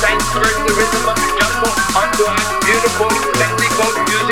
thanks for the rhythm of the jungle, unto our beautiful, technical music.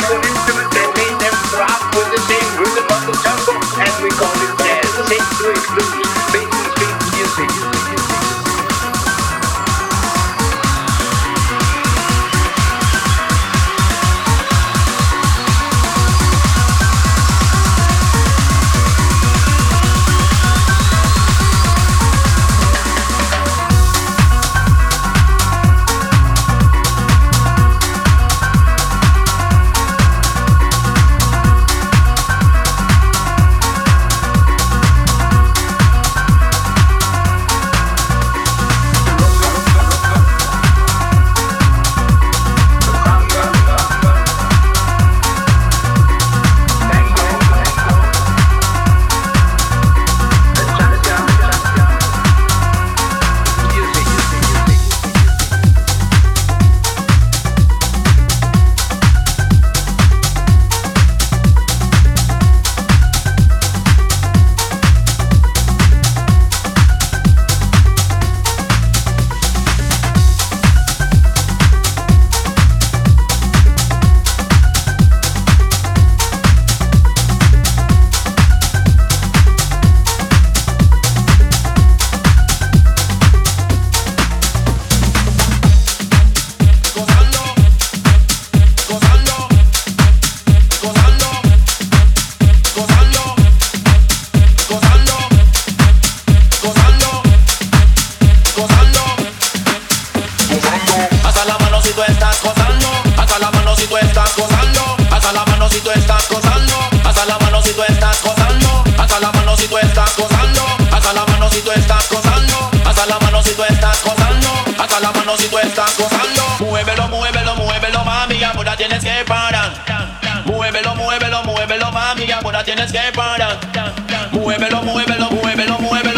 tú estás gozando. Hasta la mano si tú estás gozando. Hasta la mano si tú estás gozando. Muévelo, muévelo, muévelo, mami. Ahora tienes que parar. Muévelo, muévelo, muévelo, mami. Ahora tienes que parar. Muévelo, muévelo, muévelo, muévelo.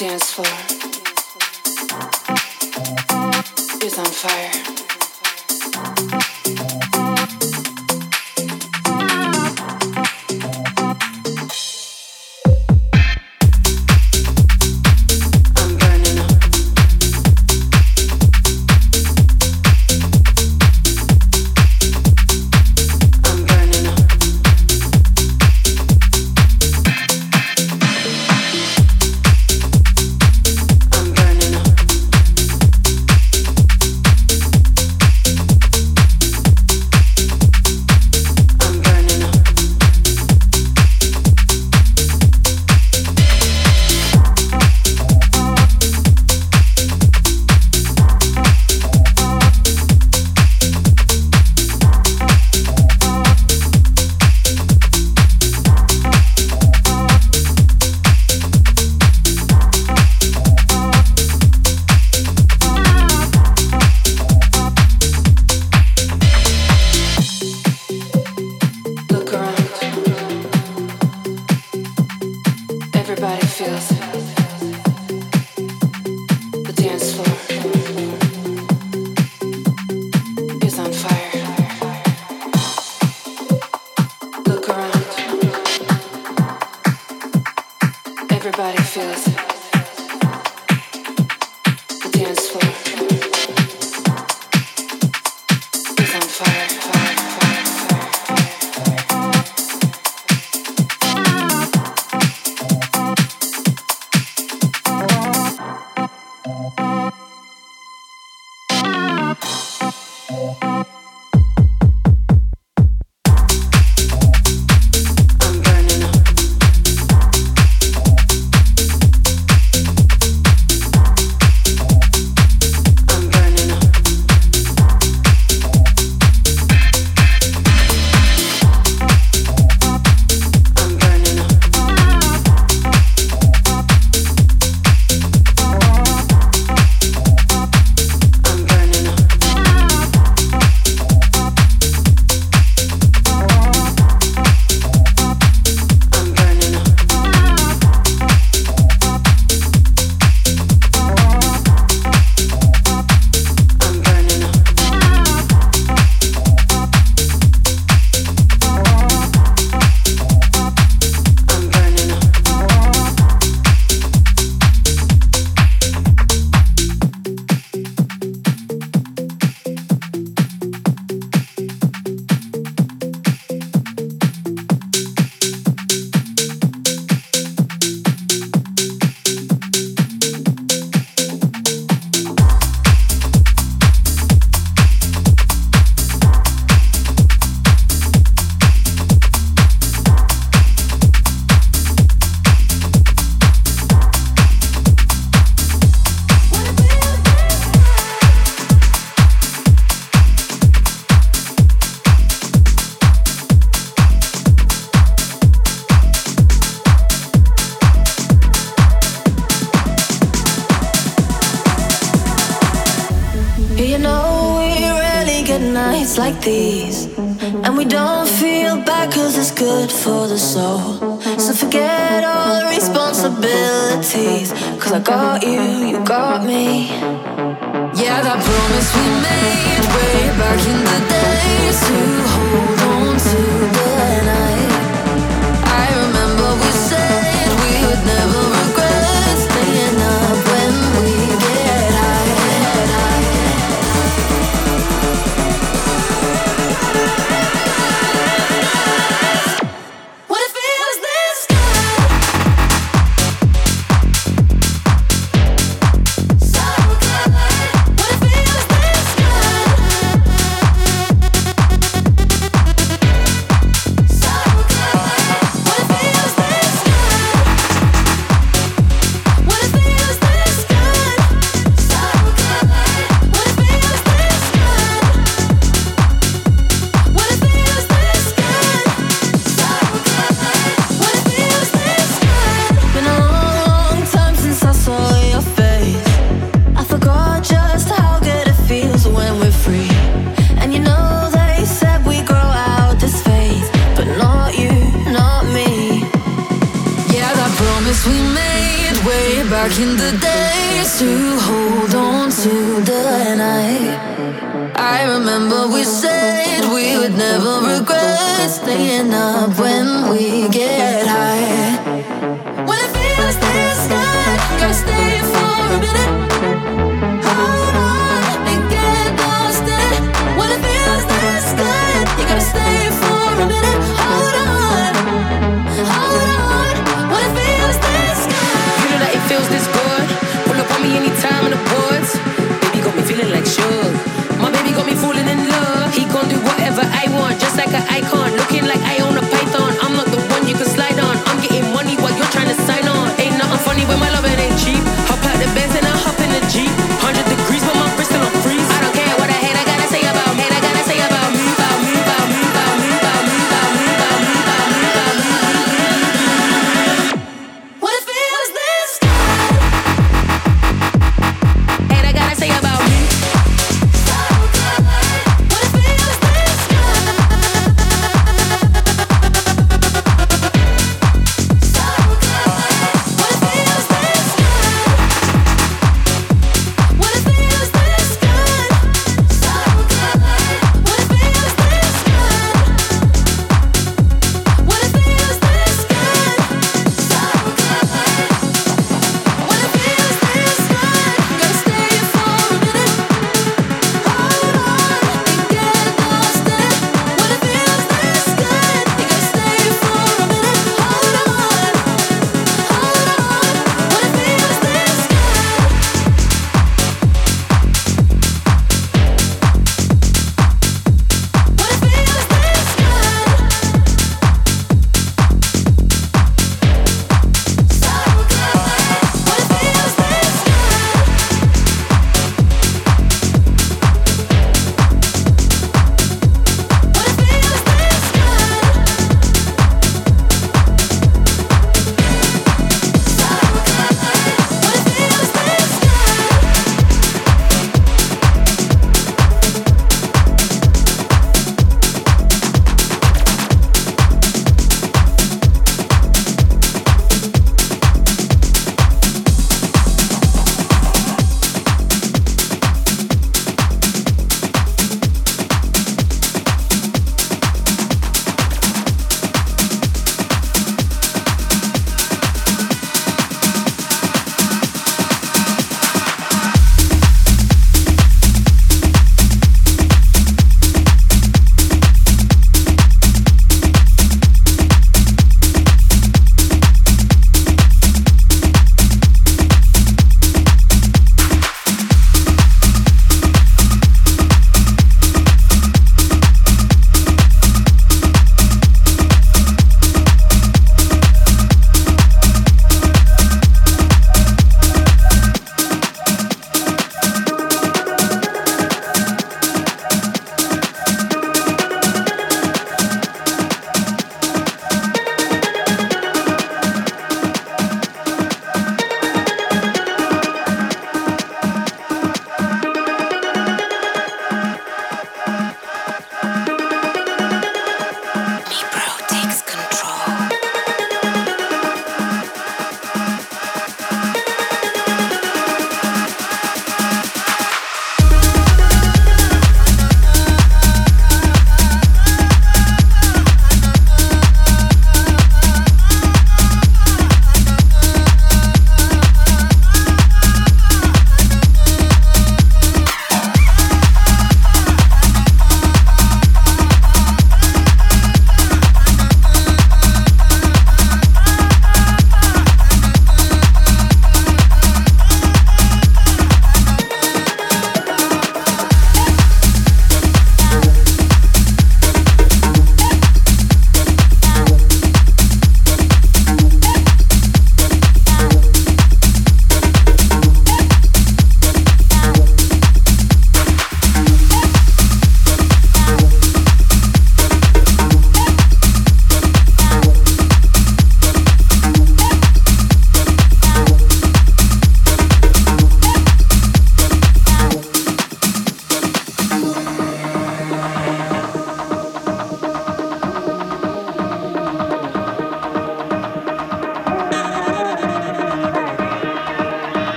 dance floor is on fire. promise we made way back in the days. To hold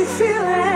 you feel it?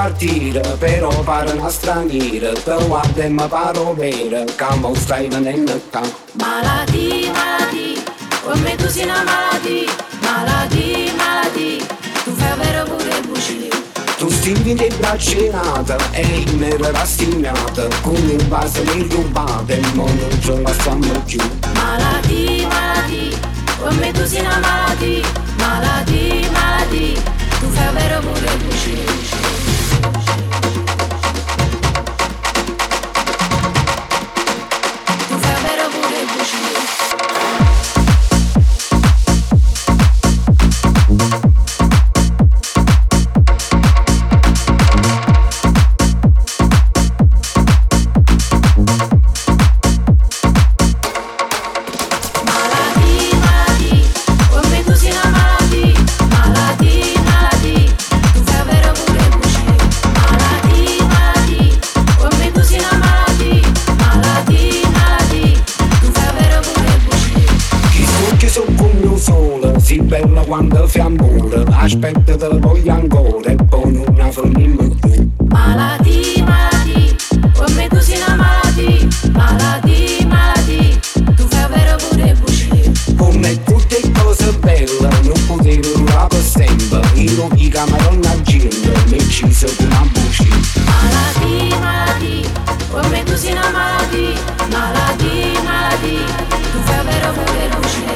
Partire però pare una straniera per guarda e mi paro vera che mo stai venendo qua Malati, malati, come tu sei una malati. Malati, malati, tu fai vero pure bucini Tu stili di braccinata e mi era rassegnata Con il vaso mi rubate e non ce la stiamo più. Malati, malati, come tu sei una malati. Malati, malati, tu fai vero pure Zi bella quando fai amore, aspetta te voglio ancora e poi non famiglia. Malati, malati, come tu sei una malati, malati, malati, tu fai vero pure bucci. Come tutte cose belle, non potevo la sempre, io dico dica madonna gente, mi ci sono una bucci. Malati, malati, come tu sei una malati, malati, malati, tu fai vero pure bucci.